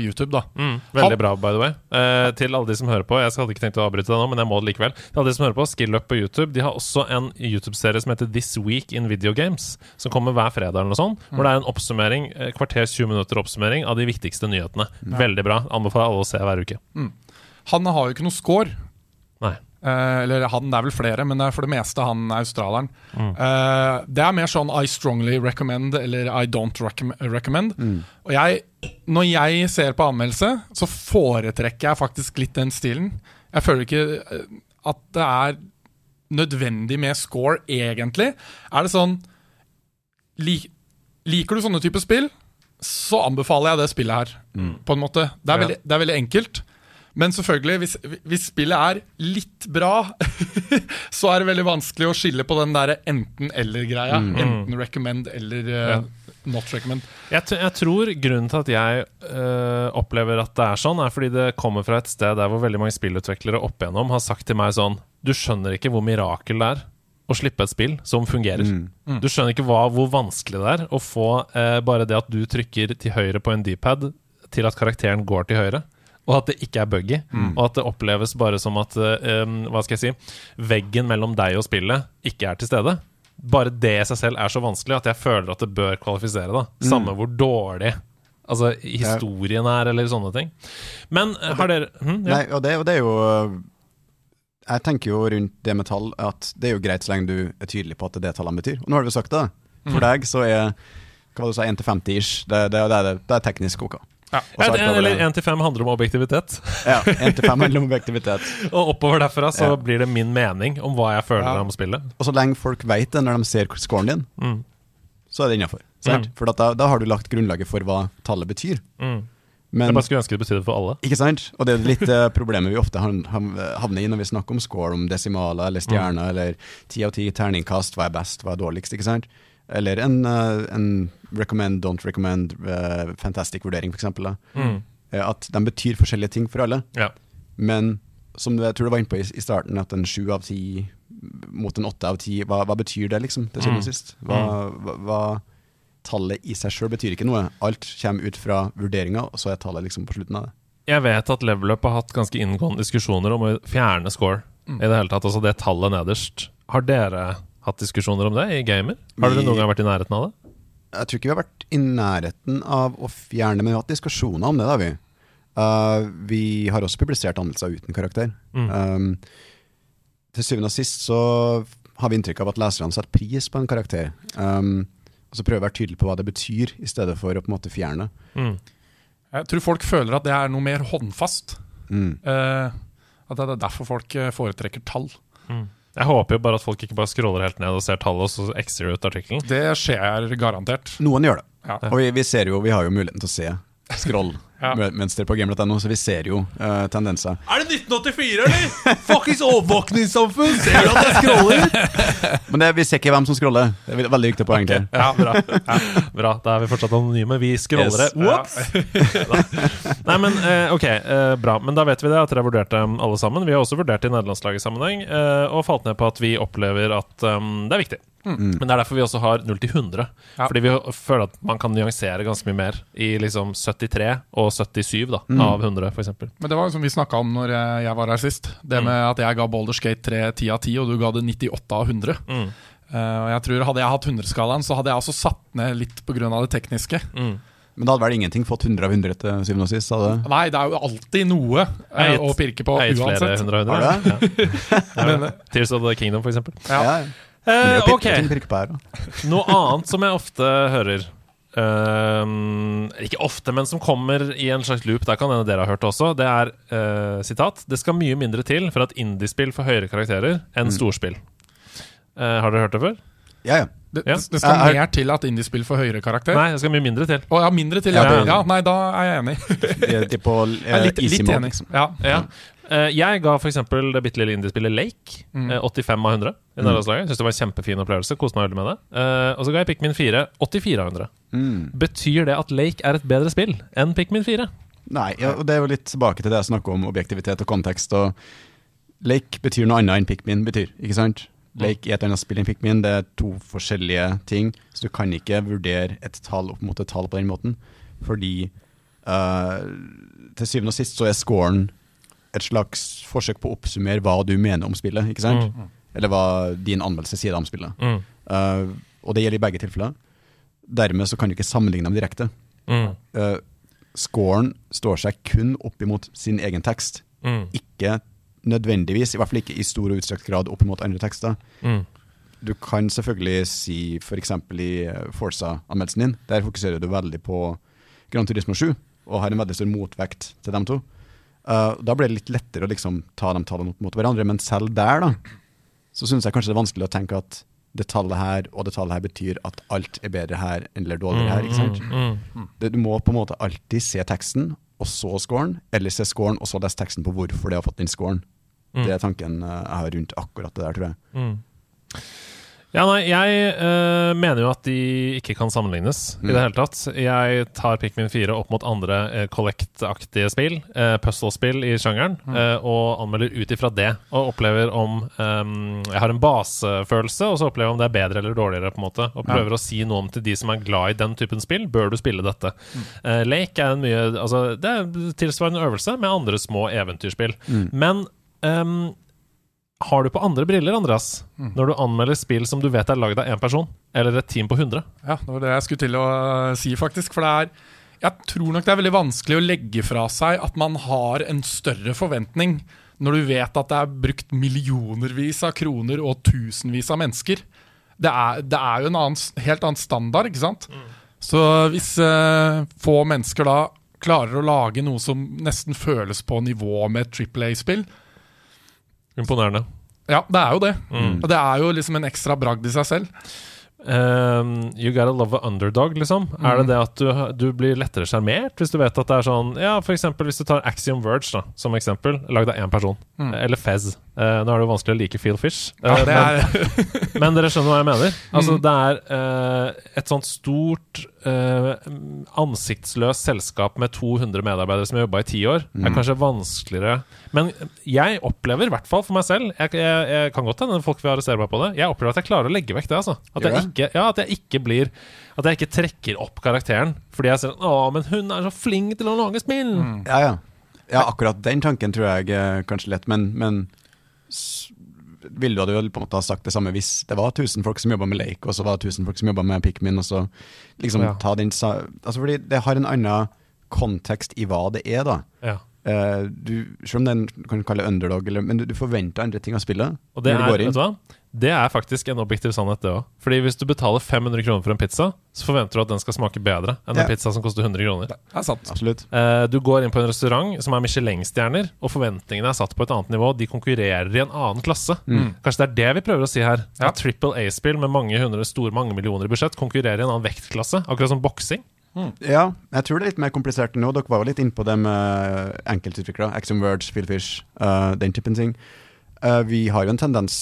YouTube, da. Mm, veldig bra, by the way. Eh, til alle de som hører på, jeg hadde ikke tenkt å avbryte deg nå, men jeg må det likevel. Til alle de som hører på, SkillUp på YouTube De har også en YouTube-serie som heter This Week in Video Games, som kommer hver fredag, eller noe sånt. Hvor det er en oppsummering, eh, kvarters 20 minutter oppsummering av de viktigste nyhetene. Veldig bra. Anbefaler alle å se hver uke. Han har jo ikke noe score. Nei. Eh, eller han, det er vel flere, men det er for det meste han australieren. Mm. Uh, det er mer sånn I strongly recommend eller I don't recommend. recommend. Og jeg, når jeg ser på anmeldelse, så foretrekker jeg faktisk litt den stilen. Jeg føler ikke eh, at det er nødvendig med score, egentlig. Er det sånn li, Liker du sånne type spill, så anbefaler jeg det spillet her, på en måte. Det er, veldig, det er veldig enkelt. Men selvfølgelig, hvis, hvis spillet er litt bra, så er det veldig vanskelig å skille på den der enten-eller-greia. Enten recommend eller eh, not recommend. Jeg, t jeg tror grunnen til at jeg uh, opplever at det er sånn, er fordi det kommer fra et sted der hvor veldig mange spillutviklere opp igjennom har sagt til meg sånn Du skjønner ikke hvor mirakel det er å slippe et spill som fungerer. Du skjønner ikke hva, hvor vanskelig det er å få eh, bare det at du trykker til høyre på en D-pad, til at karakteren går til høyre. Og at det ikke er buggy. Og at det oppleves bare som at eh, um, Hva skal jeg si Veggen mellom deg og spillet ikke er til stede. Bare det i seg selv er så vanskelig at jeg føler at det bør kvalifisere. da Samme hvor dårlig Altså historien er, eller sånne ting. Men det, har dere hm, ja. Nei, og det, og det er jo Jeg tenker jo rundt det med tall at det er jo greit så lenge du er tydelig på at det er det tallene betyr. Og nå har du sagt det. For deg så er hva du sa, 1 til 50-ish. Det, det, det, er- det er teknisk ok. Ja. Eller én 1 til 5 handler om objektivitet. Ja, 1 til 5 handler om objektivitet. Og oppover derfra så Ja. blir det min mening om hva jeg føler Ja. om spillet. Og så lenge folk vet det når de ser scoren din, Mm. så er det innafor. Mm. For da, da har du lagt grunnlaget for hva tallet betyr. Mm. Men Jeg bare skulle ønske det betydde for alle. Ikke sant? Og det er litt uh, problemet vi ofte havner i når vi snakker om score, om desimaler eller stjerner, eller ti av ti terningkast, hva er best, hva er dårligst, ikke sant? Eller en, eh, en recommend, don't recommend, uh, fantastic vurdering, eksempel. Mm. Eh, at de betyr forskjellige ting for alle. Ja. Men som jeg tror du var inne på i, starten, at en sju av ti mot en åtte av ti, hva, hva betyr det, liksom, til syvende og Mm. sist? Hva, hva, hva Tallet i seg sjøl betyr ikke noe. Alt kommer ut fra vurderinga, og så er tallet liksom på slutten av det. Jeg vet at Level Up har hatt ganske inngående diskusjoner om å fjerne score. Mm. I det hele tatt, altså det tallet nederst. Har dere hatt diskusjoner om det i gamer? Har dere noen gang vært i nærheten av det? Jeg tror ikke vi har vært i nærheten av å fjerne, men vi har hatt diskusjoner om det. da vi. Uh, vi har også publisert anmeldelser uten karakter. Mm. Um, til syvende og sist så har vi inntrykk av at leserne setter pris på en karakter. Um, og så prøver vi å være tydelig på hva det betyr, i stedet for å på en måte fjerne. Mm. Jeg tror folk føler at det er noe mer håndfast. Mm. Uh, at det er derfor folk eh, foretrekker tall. Mm. Jeg håper jo bare at folk ikke bare scroller helt ned og ser tallet, og så x-er ut artikkelen. Det skjer garantert. Noen gjør det. Ja. Og vi, vi ser jo, vi har jo muligheten til å se scroll-mønster på game.no, så vi ser jo uh, tendenser. Er det 1984, eller?! Fuckings overvåkningssamfunn! Ser du at jeg scroller?! Men det, vi ser ikke hvem som scroller. Det er veldig viktig poeng Okay. Ja, bra. bra. Da er vi fortsatt anonyme. Vi scrollere. Yes. Nei, men uh, ok, uh, bra. Men da vet vi det, at dere har vurdert dem alle sammen. Vi har også vurdert i nederlandslaget-sammenheng, eh, og falt ned på at vi opplever at um, det er viktig. Men det er derfor vi også har 0 til 100. Ja. Fordi vi føler at man kan nyansere ganske mye mer i liksom 73 og 77 da, av 100, f.eks. Men det var jo som vi snakka om når jeg, jeg var her sist. Det Mm. med at jeg ga Boulder Skate 3 10 av 10, og du ga det 98 av 100. Mm. Eh, og jeg tror Hadde jeg hatt 100-skalaen, så hadde jeg også satt ned litt pga. det tekniske. Mm. Men da hadde vel ingenting fått 100 av 100 til syvende og sist? Hadde? Nei, det er jo alltid noe Jeg eh, å pirke på Jeg har gitt flere 100 av 100. Har Ja. Men, eh, Tears of the Kingdom, f.eks. ja. Men det jo ok. Noe annet som jeg ofte hører uh, Ikke ofte, men som kommer i en slags loop. Der kan hende dere har hørt det også. Det er uh, sitat Det skal mye mindre til for at indiespill får høyere karakterer enn storspill. Eh, har dere hørt det før? Ja, ja. Det, Ja. det skal er- mer til at indiespill får høyere karakter. Nei, det skal mye mindre til. Å ja, mindre til. Ja, Ja, ja, nei, da er jeg enig. De, de på litt, litt enig. liksom. Ja. Eh, jeg ga f.eks. det bitte lille indiespillet Lake Mm. eh, 85 av 100 i nederlandslaget. Syns det var en kjempefin opplevelse. Koste meg veldig med det. Eh, og så ga jeg Pikmin 4 84 av 100. Mm. Betyr det at Lake er et bedre spill enn Pikmin 4? Nei, ja, og det er jo litt tilbake til det jeg snakka om objektivitet og kontekst. og Lake betyr noe annet enn Pikmin betyr, ikke sant? Lake er et annet spill enn Pikmin, det er to forskjellige ting. Så du kan ikke vurdere et tall opp mot et tall på den måten. Fordi uh, til syvende og sist så er scoren et slags forsøk på å oppsummere hva du mener om spillet, ikke sant? Eller hva din anmeldelse sier om spillet. Mm. Uh, og det gjelder i begge tilfeller. Dermed så kan du ikke sammenligne dem direkte. Mm. Uh, scoren står seg kun opp imot sin egen tekst, Mm. ikke nødvendigvis, i hvert fall ikke i stor og utstrakt grad opp imot andre tekster. Mm. Du kan selvfølgelig si f.eks. i eh, Forza-anmeldelsen din, der fokuserer du veldig på Gran Turismo 7, og har en veldig stor motvekt til dem to. Uh, da blir det litt lettere å liksom ta de tallene opp mot hverandre, men selv der, da, så syns jeg kanskje det er vanskelig å tenke at det tallet her og det tallet her betyr at alt er bedre her eller dårligere her. ikke sant? Mm. Mm. det, du må på en måte alltid se teksten, og så scoren, eller se scoren, og så lese teksten på hvorfor det har fått den scoren. Mm. Det er tanken eh, jeg har rundt akkurat det der, tror jeg. Mm. Ja, nei, jeg eh, mener jo at de ikke kan sammenlignes i det hele tatt. Jeg tar Pikmin 4 opp mot andre uh, Collect-aktige spill, uh, puzzle-spill i sjangeren, eh, og anmelder ut ifra det. Og opplever om um, Jeg har en basefølelse, og så opplever jeg om det er bedre eller dårligere. på en måte Og prøver å si noe om til de som er glad i den typen spill. Bør du spille dette? Eh, Lake er en mye Altså, det er tilsvarende øvelse med andre små eventyrspill. Men ehm, har du på andre briller, Andreas, når du anmelder spill som du vet er lagd av én person, eller et team på 100? Ja, det var det jeg skulle til å uh, si, faktisk. For det er Jeg tror nok det er veldig vanskelig å legge fra seg at man har en større forventning når du vet at det er brukt millionervis av kroner og tusenvis av mennesker. Det er, det er jo en annen, helt annen standard, ikke sant? Så hvis uh, få mennesker da klarer å lage noe som nesten føles på nivå med et Triple A-spill, Imponerende. ja, det er jo det. Mm. Og det er jo liksom en ekstra bragd i seg selv. Um, you gotta love a underdog, liksom. Er det det at du, du blir lettere sjarmert hvis du vet at det er sånn Ja, for eksempel hvis du tar Axiom Verge da, som eksempel, lagd av én person. Eller Fez. Uh, nå er det jo vanskelig å like Feel Fish. Ja, uh, det men- Men dere skjønner hva jeg mener? Altså Det er uh, et sånt stort eh, ansiktsløst selskap med 200 medarbeidere som har jobba i ti år, er kanskje vanskeligere Men jeg opplever, i hvert fall for meg selv Jeg, jeg, jeg kan godt hende folk vil arrestere meg på det. Jeg opplever at jeg klarer å legge vekk det. Altså. At, jeg ikke, ja, at jeg ikke blir At jeg ikke trekker opp karakteren fordi jeg ser Å, men hun er så flink til å lage spill! Ja, ja. Ja, akkurat den tanken tror jeg kanskje lett, men, men ville du på en måte ha sagt det samme hvis det var 1000 folk som jobba med Lake, og så var det 1000 folk som jobba med Pikmin, og så liksom Ja. ta den Altså fordi det har en annen kontekst i hva det er, da. Ja. Eh, du, selv om den kan du kalle underdog, eller, men du, du forventer andre ting av spillet. Og det når du er, går inn. vet du hva? Det er faktisk en objektiv sannhet, det òg. Fordi hvis du betaler 500 kroner for en pizza, så forventer du at den skal smake bedre enn Ja. en pizza som koster 100 kroner. det er sant. Absolutt. Eh, du går inn på en restaurant som er Michelin-stjerner, og forventningene er satt på et annet nivå. De konkurrerer i en annen klasse. Kanskje det er det vi prøver å si her. Ja. Triple A-spill med mange hundre store, mange millioner i budsjett konkurrerer i en annen vektklasse. Akkurat som boksing. Ja, jeg tror det er litt mer komplisert nå. Dere var jo litt innpå det med enkeltutviklere. Axiom Words, Fillfish, uh, den typen ting. Uh, vi har jo en tendens,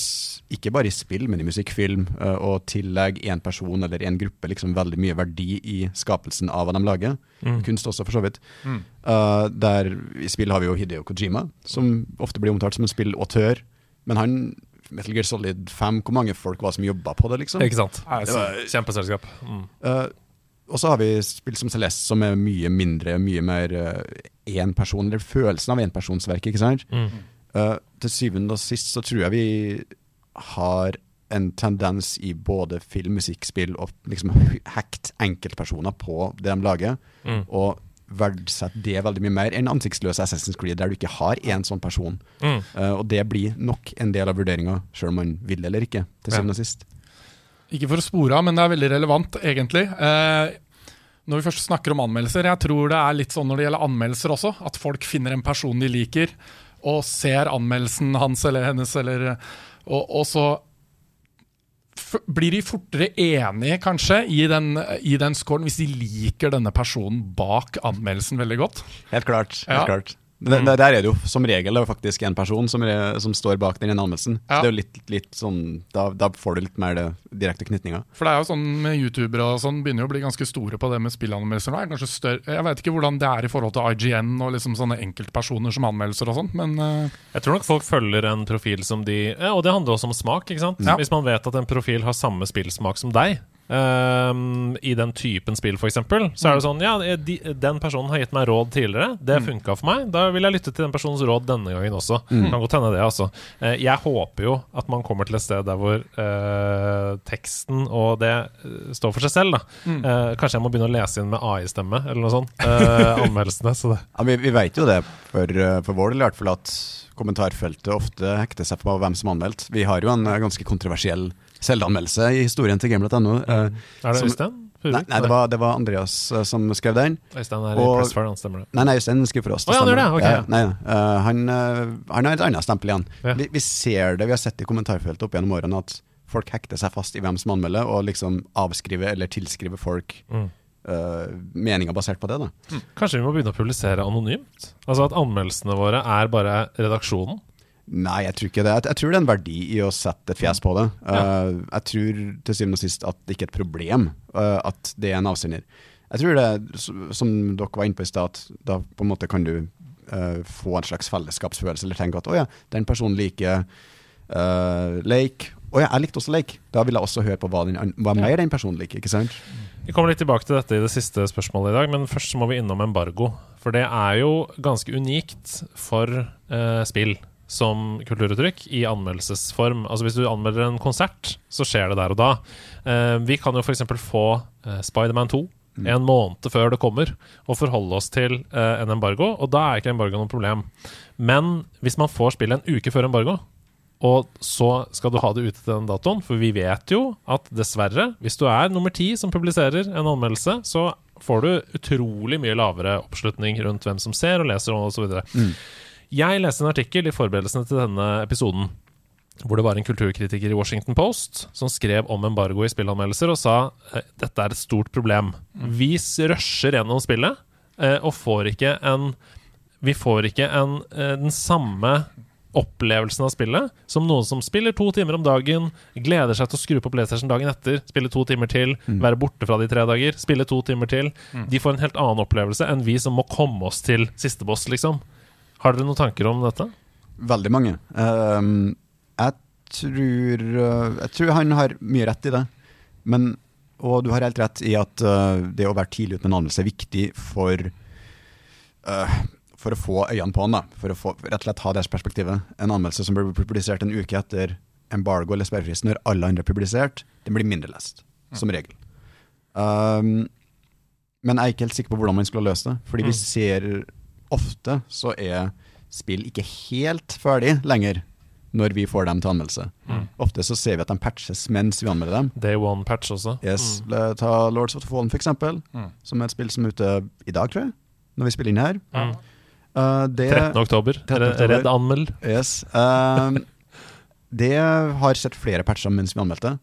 ikke bare i spill, men i musikk, film, eh, å tillegge én person eller én gruppe liksom veldig mye verdi i skapelsen av hva de lager. Kunst også, for så vidt. Eh, der I spill har vi jo Hideo Kojima, som ofte blir omtalt som en spillautør. Men han Metal Gear Solid 5, hvor mange folk var som jobba på det, liksom? Ikke sant? Det var Kjempeselskap. Mm. Eh, og så har vi spill som Celeste, som er mye mindre, mye mer én person, eller følelsen av enpersonsverket, ikke sant? Mm. Uh, til syvende og sist så tror jeg vi har en tendens i både film, musikk, spill og liksom hackt enkeltpersoner på det de lager, Mm. og verdsette det veldig mye mer enn ansiktsløse Assassin's Creed, der du ikke har én sånn person. Mm. Uh, og det blir nok en del av vurderinga, sjøl om man vil eller ikke, til syvende og sist. Ikke for å spore av, men det er veldig relevant, egentlig. Eh, når vi først snakker om anmeldelser, jeg tror det er litt sånn når det gjelder anmeldelser også, at folk finner en person de liker, og ser anmeldelsen hans eller hennes, eller, og, og så blir de fortere enige, kanskje, i den, i den scoren, hvis de liker denne personen bak anmeldelsen veldig godt. Helt klart. helt Ja. klart. Det, Der, der er det jo som regel det er faktisk en person som, er, som står bak den anmeldelsen. Så det er jo litt, litt sånn da, da får du litt mer det direkte knytninga. For det er jo sånn med youtubere og sånn, begynner jo å bli ganske store på det med spillanmeldelser. Er jeg vet ikke hvordan det er i forhold til IGN og liksom sånne enkeltpersoner som anmeldelser og sånn, men uh... Jeg tror nok folk følger en profil som de ja, Og det handler også om smak. ikke sant? Ja. Hvis man vet at en profil har samme spillsmak som deg, ehm, i den typen spill f.eks., så er det sånn Ja, de, den personen har gitt meg råd tidligere. Det funka for meg. Da vil jeg lytte til den personens råd denne gangen også. Kan godt hende det, altså. Eh, jeg håper jo at man kommer til et sted der hvor uh, teksten og det eh, står for seg selv, da. Eh, kanskje jeg må begynne å lese inn med AI-stemme, eller noe sånt. Uh, anmeldelsene. Så det Ja, vi, vi vet jo det for, eh, for vår del i hvert fall at kommentarfeltet ofte hekter seg på hvem som har anmeldt. Vi har jo en eh, ganske kontroversiell selvanmeldelse i historien til game.no. Mm. Er det Øystein? Nei, nei det, var, det var Andreas eh, som skrev den. Øystein er i Og- Pressfire, han stemmer det. Nei, nei, Øystein skriver for oss. Å, ja, han gjør det, okay. ok, ja. Ja, nei, eh, han, eh, han har et annet stempel igjen. Ja. Vi, vi ser det, vi har sett det i kommentarfeltet opp gjennom årene at folk hekter seg fast i hvem som anmelder, og liksom avskriver eller tilskriver folk Mm. Uh, meninger basert på det. da. Kanskje vi må begynne å publisere anonymt? Altså at anmeldelsene våre er bare redaksjonen? Nei, jeg tror ikke det. Jeg, tror det er en verdi i å sette et fjes på det. Ja. Eh, jeg tror til syvende og sist at det ikke er et problem eh, at det er en avsender. Jeg tror det, som dere var inne på i stad, at da på en måte kan du eh, få en slags fellesskapsfølelse, eller tenke at å ja, den personen liker uh, Lake. Å ja, jeg likte også Lake. Da vil jeg også høre på hva, den, hva mer den personen liker, ikke sant? Vi kommer litt tilbake til dette i det siste spørsmålet i dag, men først så må vi innom embargo. For det er jo ganske unikt for uh, spill som kulturuttrykk i anmeldelsesform. Altså Hvis du anmelder en konsert, så skjer det der og da. Eh, vi kan jo f.eks. få uh, Spiderman 2 en måned før det kommer, og forholde oss til eh, en embargo, og da er ikke embargo noe problem. Men hvis man får spillet en uke før embargo, og så skal du ha det ute til den datoen, for vi vet jo at dessverre, hvis du er nummer ti som publiserer en anmeldelse, så får du utrolig mye lavere oppslutning rundt hvem som ser og leser og osv. Mm. Jeg leste en artikkel i forberedelsene til denne episoden hvor det var en kulturkritiker i Washington Post som skrev om embargo i spillanmeldelser og sa eh, dette er et stort problem. Vi s- rusher gjennom spillet eh, og får ikke en Vi får ikke en, eh, den samme opplevelsen av spillet som noen som spiller to timer om dagen, gleder seg til å skru på PlayStation dagen etter, spille to timer til, være borte fra de tre dager, spille to timer til. De får en helt annen opplevelse enn vi som må komme oss til siste boss, liksom. Har dere noen tanker om dette? Veldig mange. Um, jeg, tror, eh, jeg tror han har mye rett i det. Men, og du har helt rett i at uh, det å være tidlig ute med en anmeldelse er viktig for uh, for å få øynene på han, da. For å få, rett og slett ha det perspektivet. En anmeldelse som blir publisert en uke etter embargo eller sperrefrist, når alle andre er publisert, den blir mindre lest, som regel. Um, men jeg er ikke helt sikker på hvordan man skulle ha løst det. Fordi vi Mm. ser ofte så er spill ikke helt ferdig lenger når vi får dem til anmeldelse. Mm. Ofte så ser vi at de patches mens vi anmelder dem. Day one-patch også. Yes, Mm. Ta Lords of the Fallen for eksempel, Mm. som er et spill som er ute i dag, tror jeg. Når vi spiller inn her. Mm. Uh, det, 13. oktober. 13. oktober. Redd anmeld. Yes. Um, det har sett flere patcher mens vi anmeldte,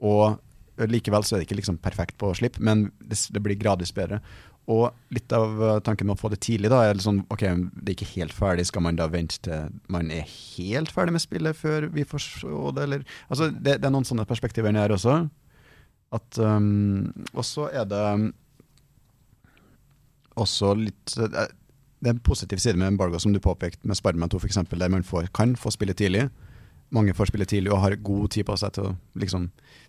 og likevel så er det ikke liksom perfekt på slipp, men det, det blir gradvis bedre. Og litt av uh, tanken med å få det tidlig, da, er sånn, ok, det er ikke helt ferdig, skal man da vente til man er helt ferdig med spillet før vi får se det, eller Altså, det, det er noen sånne perspektiver her også. At um, Og så er det um, også litt uh, det er en positiv side med embargo, som du påpekte med Spiderman 2 f.eks., der man får, kan få spille tidlig. Mange får spille tidlig og har god tid på seg til å liksom,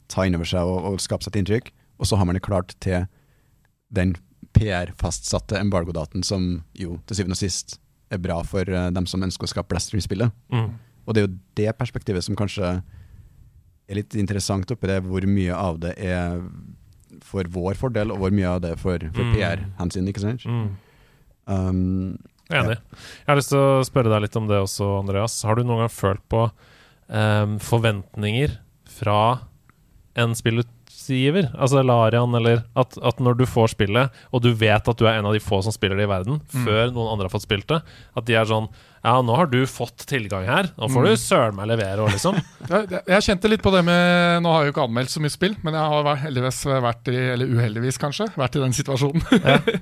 ta inn over seg og, og skape seg et inntrykk. Og så har man det klart til den PR-fastsatte embargodaten som jo til syvende og sist er bra for eh, dem som ønsker å skape blaster i spillet. Mm. Og det er jo det perspektivet som kanskje er litt interessant oppi det, hvor mye av det er for vår fordel, og hvor mye av det er for, for Mm. PR-hensyn, ikke sant? Mm. Um, Enig. Jeg har lyst til å spørre deg litt om det også, Andreas. Har du noen gang følt på um, forventninger fra en spillutvikler anmeldelsesgiver, altså Larian, eller at, at når du får spillet, og du vet at du er en av de få som spiller det i verden, før noen andre har fått spilt det, at de er sånn Ja, nå har du fått tilgang her, nå får du søren meg levere òg, liksom. Jeg, jeg kjente litt på det med Nå har jeg jo ikke anmeldt så mye spill, men jeg har heldigvis vært i Eller uheldigvis, kanskje, vært i den situasjonen.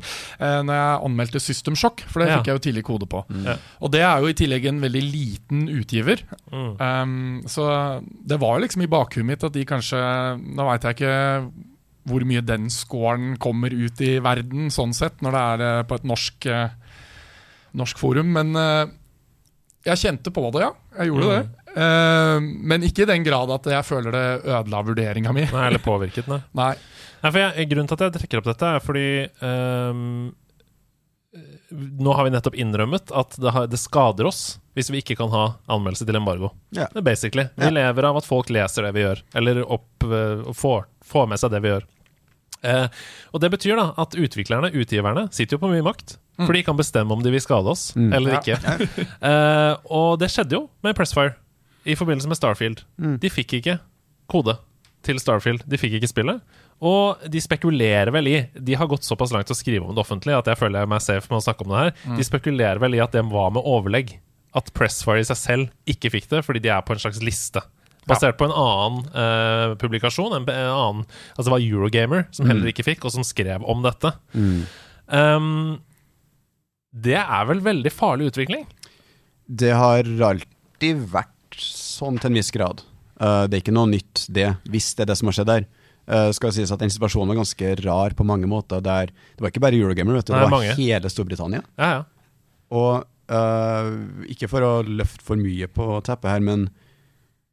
Eh, Når jeg anmeldte System Shock, for det Ja. fikk jeg jo tidlig kode på. Ja. Og det er jo i tillegg en veldig liten utgiver. Mm. Um, så det var liksom i bakhuet mitt at de kanskje Nå veit jeg ikke hvor mye den scoren kommer ut i verden, sånn sett, når det er eh, på et norsk, eh, norsk forum. Men jeg kjente på det, ja. Jeg gjorde det. Uh, men ikke i den grad at jeg føler det ødela vurderinga mi. Nei, eller påvirket, den. Nei. Nei, for jeg, Grunnen til at jeg trekker opp dette, er fordi um, Nå har vi nettopp innrømmet at det, har, det skader oss hvis vi ikke kan ha anmeldelse til embargo. Yeah. Det er basically. Vi yeah. lever av at folk leser det vi gjør, eller opp, uh, får, får med seg det vi gjør. Eh, og Det betyr da at utviklerne, utgiverne, sitter jo på mye makt. For de kan bestemme om de vil skade oss eller Ja. ikke. Eh, og det skjedde jo med Pressfire i forbindelse med Starfield. Mm. De fikk ikke kode til Starfield. De fikk ikke spillet. Og de spekulerer vel i De har gått såpass langt til å skrive om det offentlig at jeg føler jeg meg safe med å snakke om det her. De spekulerer vel i at det var med overlegg. At Pressfire i seg selv ikke fikk det, fordi de er på en slags liste. Basert på en annen uh, publikasjon. En, en annen, altså det var Eurogamer, som heller ikke fikk, og som skrev om dette. Um, det er vel veldig farlig utvikling? Det har alltid vært sånn til en viss grad. Uh, det er ikke noe nytt, det, hvis det er det som har skjedd der. Uh, skal sies at Den situasjonen var ganske rar på mange måter. Der, det var ikke bare Eurogamer, vet du, Nei, det var mange. hele Storbritannia. Ja, ja. Og uh, ikke for å løfte for mye på teppet her, men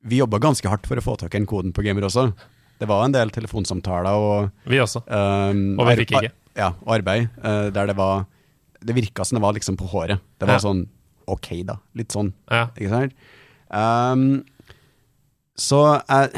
vi jobba ganske hardt for å få tak i den koden på Gamer også. Det var en del telefonsamtaler og Vi også. um, Og vi fikk ikke. Ja, og arbeid Uh, der det var Det virka som det var liksom på håret. Det var Ja. sånn OK, da. Litt sånn, Ja. ikke sant? Um, så jeg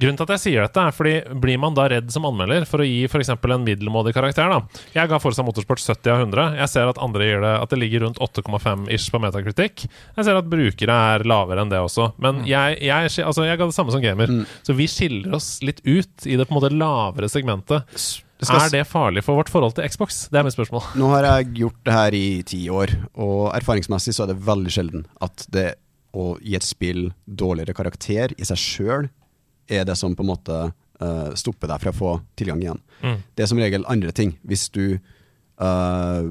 Grunnen til at jeg sier dette, er fordi blir man da redd som anmelder for å gi f.eks. en middelmådig karakter? da Jeg ga Forza Motorsport 70 av 100. Jeg ser at andre gir det At det ligger rundt 8,5 ish på metakritikk. Jeg ser at brukere er lavere enn det også. Men jeg, jeg, altså, jeg ga det samme som gamer. Så vi skiller oss litt ut i det på en måte lavere segmentet. skal Er det farlig for vårt forhold til Xbox? Det er mitt spørsmål. Nå har jeg gjort det her i ti år, og erfaringsmessig så er det veldig sjelden at det å gi et spill dårligere karakter i seg sjøl er det som på en måte uh, stopper deg fra å få tilgang igjen. Mm. Det er som regel andre ting. Hvis du uh,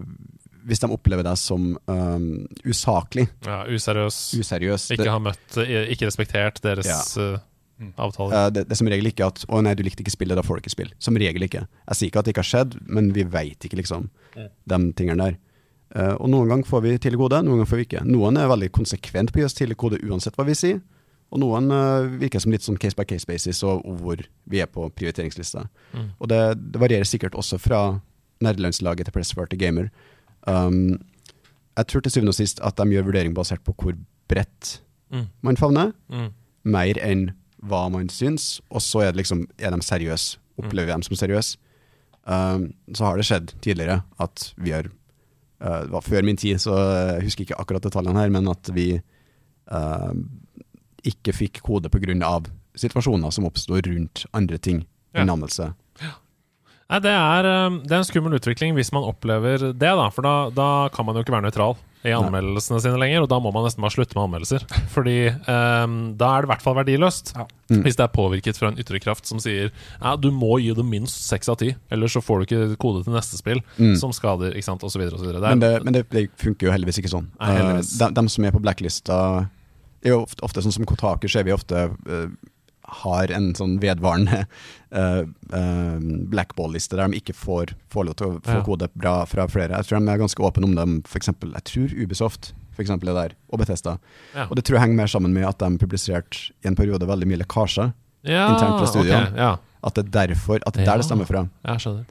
Hvis de opplever deg som um, usaklig, Ja, useriøs. useriøs Ikke har møtt Ikke respektert deres Ja. avtaler. eh, det, det er som regel ikke at 'Å nei, du likte ikke spillet, da får du ikke spill'. Som regel ikke. Jeg sier ikke at det ikke har skjedd, men vi veit ikke, liksom, de tingene der. Uh, og noen ganger får vi til gode, noen ganger får vi ikke. Noen er veldig konsekvent på å gi oss til gode uansett hva vi sier. Og noen eh, virker som litt sånn case by case basis, og, hvor vi er på prioriteringslista. Mm. Og det, det varierer sikkert også fra nerdelandslaget til Pressfire til Gamer. Um, jeg tror til syvende og sist at de gjør vurdering basert på hvor bredt Mm. man favner, Mm. mer enn hva man syns, og så er det liksom Er de seriøse? Opplever vi dem som seriøse? Um, så har det skjedd tidligere at vi har uh, Det var før min tid, så jeg husker ikke akkurat detaljene her, men at vi uh, ikke fikk kode pga. situasjoner som oppsto rundt andre ting Ja. enn anmeldelse. Nei, det er, eh, det er en skummel utvikling hvis man opplever det, da. For da, da kan man jo ikke være nøytral i anmeldelsene sine lenger, og da må man nesten bare slutte med anmeldelser. Fordi um, da er det i hvert fall verdiløst. Ja. Mm. Hvis det er påvirket fra en ytre kraft som sier ja, du må gi det minst seks av ti, ellers så får du ikke kode til neste spill, Mm. som skader, ikke sant, osv. Men, det, men det, det funker jo heldigvis ikke sånn. Nei, heldigvis. Uh, de, de som er på blacklista, er jo ofte, ofte sånn som Kotaku ser vi ofte uh, har en sånn vedvarende uh, uh, blackball-liste der de ikke får, får lov til å få Ja. kode bra fra flere. Jeg tror de er ganske åpne om dem, for eksempel, jeg tror Ubisoft for eksempel, er der, og Bethesda. Ja. Og det tror jeg henger mer sammen med at de publiserte i en periode veldig mye lekkasjer. ja, internt fra studioene. Okay, ja. At det er derfor, at det Ja. der det stemmer fra. Jeg skjønner.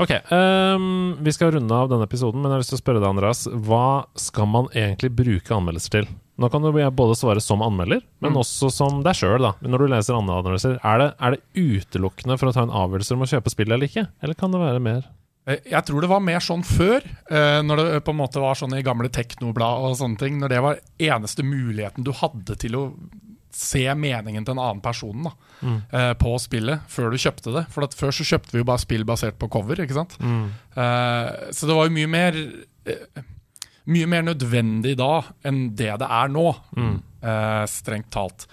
Ok, um, vi skal runde av denne episoden, men jeg har lyst til å spørre deg, Andreas. Hva skal man egentlig bruke anmeldelser til? Nå kan du både svare som anmelder, men Mm. også som deg sjøl. Når du leser anmeldelser, er det, er det utelukkende for å ta en avgjørelse om å kjøpe spillet eller ikke? Eller kan det være mer? Eh, Jeg tror det var mer sånn før, eh, når det på en måte var sånn i gamle teknoblad og sånne ting. Når det var eneste muligheten du hadde til å se meningen til en annen person da, mm. på spillet før du kjøpte det. For før så kjøpte vi jo bare spill basert på cover, ikke sant. Mm. så det var jo mye mer eh, Mye mer nødvendig da enn det det er nå, eh, strengt talt.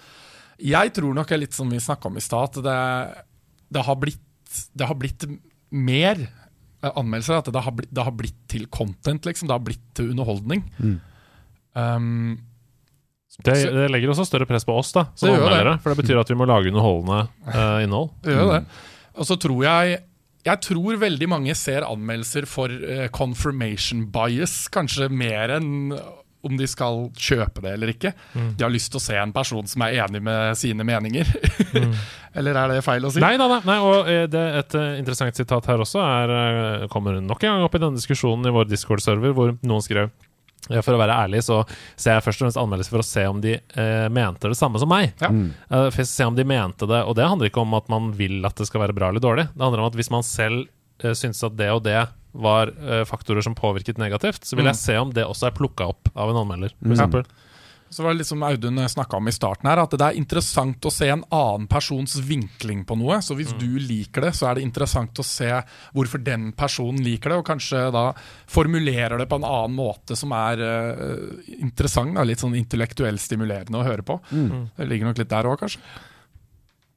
Jeg tror nok, litt som vi snakka om i stad, at det, det, har blitt, det har blitt mer eh, anmeldelser. At det har, blitt, det har blitt til content, liksom. Det har blitt til underholdning. Um, Det, det legger også større press på oss, da, som anmeldere. For det betyr at vi må lage underholdende uh, innhold. det gjør det. Og så tror jeg Jeg tror veldig mange ser anmeldelser for uh, confirmation bias, kanskje mer enn om de skal kjøpe det eller ikke. De har lyst til å se en person som er enig med sine meninger. eller er det feil å si? Nei, nei, nei, og eh, det, et eh, interessant sitat her også er, kommer nok en gang opp i denne diskusjonen i vår Discord-server, hvor noen skrev For å være ærlig så ser jeg først og fremst anmeldelser for å se om de eh, mente det samme som meg. Ja. Eh, for å se om de mente det Og det handler ikke om at man vil at det skal være bra eller dårlig. Det handler om at hvis man selv uh, syns at det og det var eh, faktorer som påvirket negativt, så vil jeg se om det også er plukka opp av en anmelder. For eksempel. Så var det litt som Audun snakka om i starten her, at det er interessant å se en annen persons vinkling på noe. Så hvis du liker det, så er det interessant å se hvorfor den personen liker det, og kanskje da formulerer det på en annen måte som er uh, interessant. Da, litt sånn intellektuelt stimulerende å høre på. Det ligger nok litt der òg, kanskje.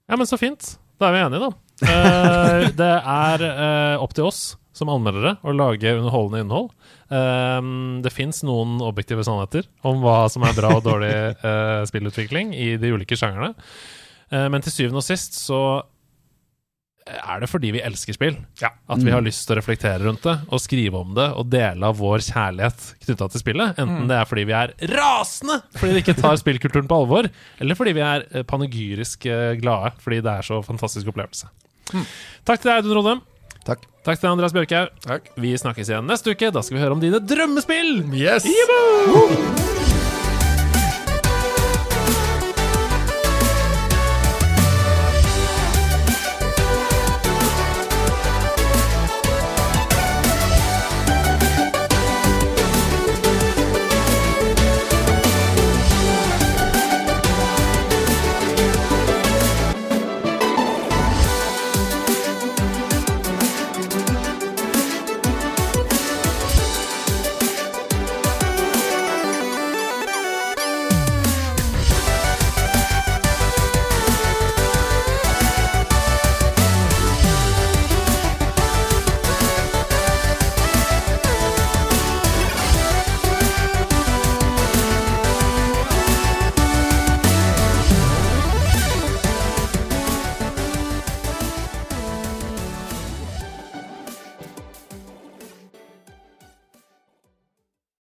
Ja, men så fint. Da er vi enige, da. Uh, det er uh, opp til oss som anmeldere å lage underholdende innhold. Um, det fins noen objektive sannheter om hva som er bra og dårlig uh, spillutvikling i de ulike sjangerne. Uh, men til syvende og sist så er det fordi vi elsker spill. Ja. At vi har lyst til å reflektere rundt det og skrive om det og dele av vår kjærlighet knytta til spillet. Enten det er fordi vi er rasende fordi vi ikke tar spillkulturen på alvor, eller fordi vi er eh, panegyrisk eh, glade fordi det er så fantastisk opplevelse. Takk til deg, Audun Rodem. Takk. Takk til Andreas Bjørkhaug. Vi snakkes igjen neste uke. Da skal vi høre om dine drømmespill! Yes! Yippoo!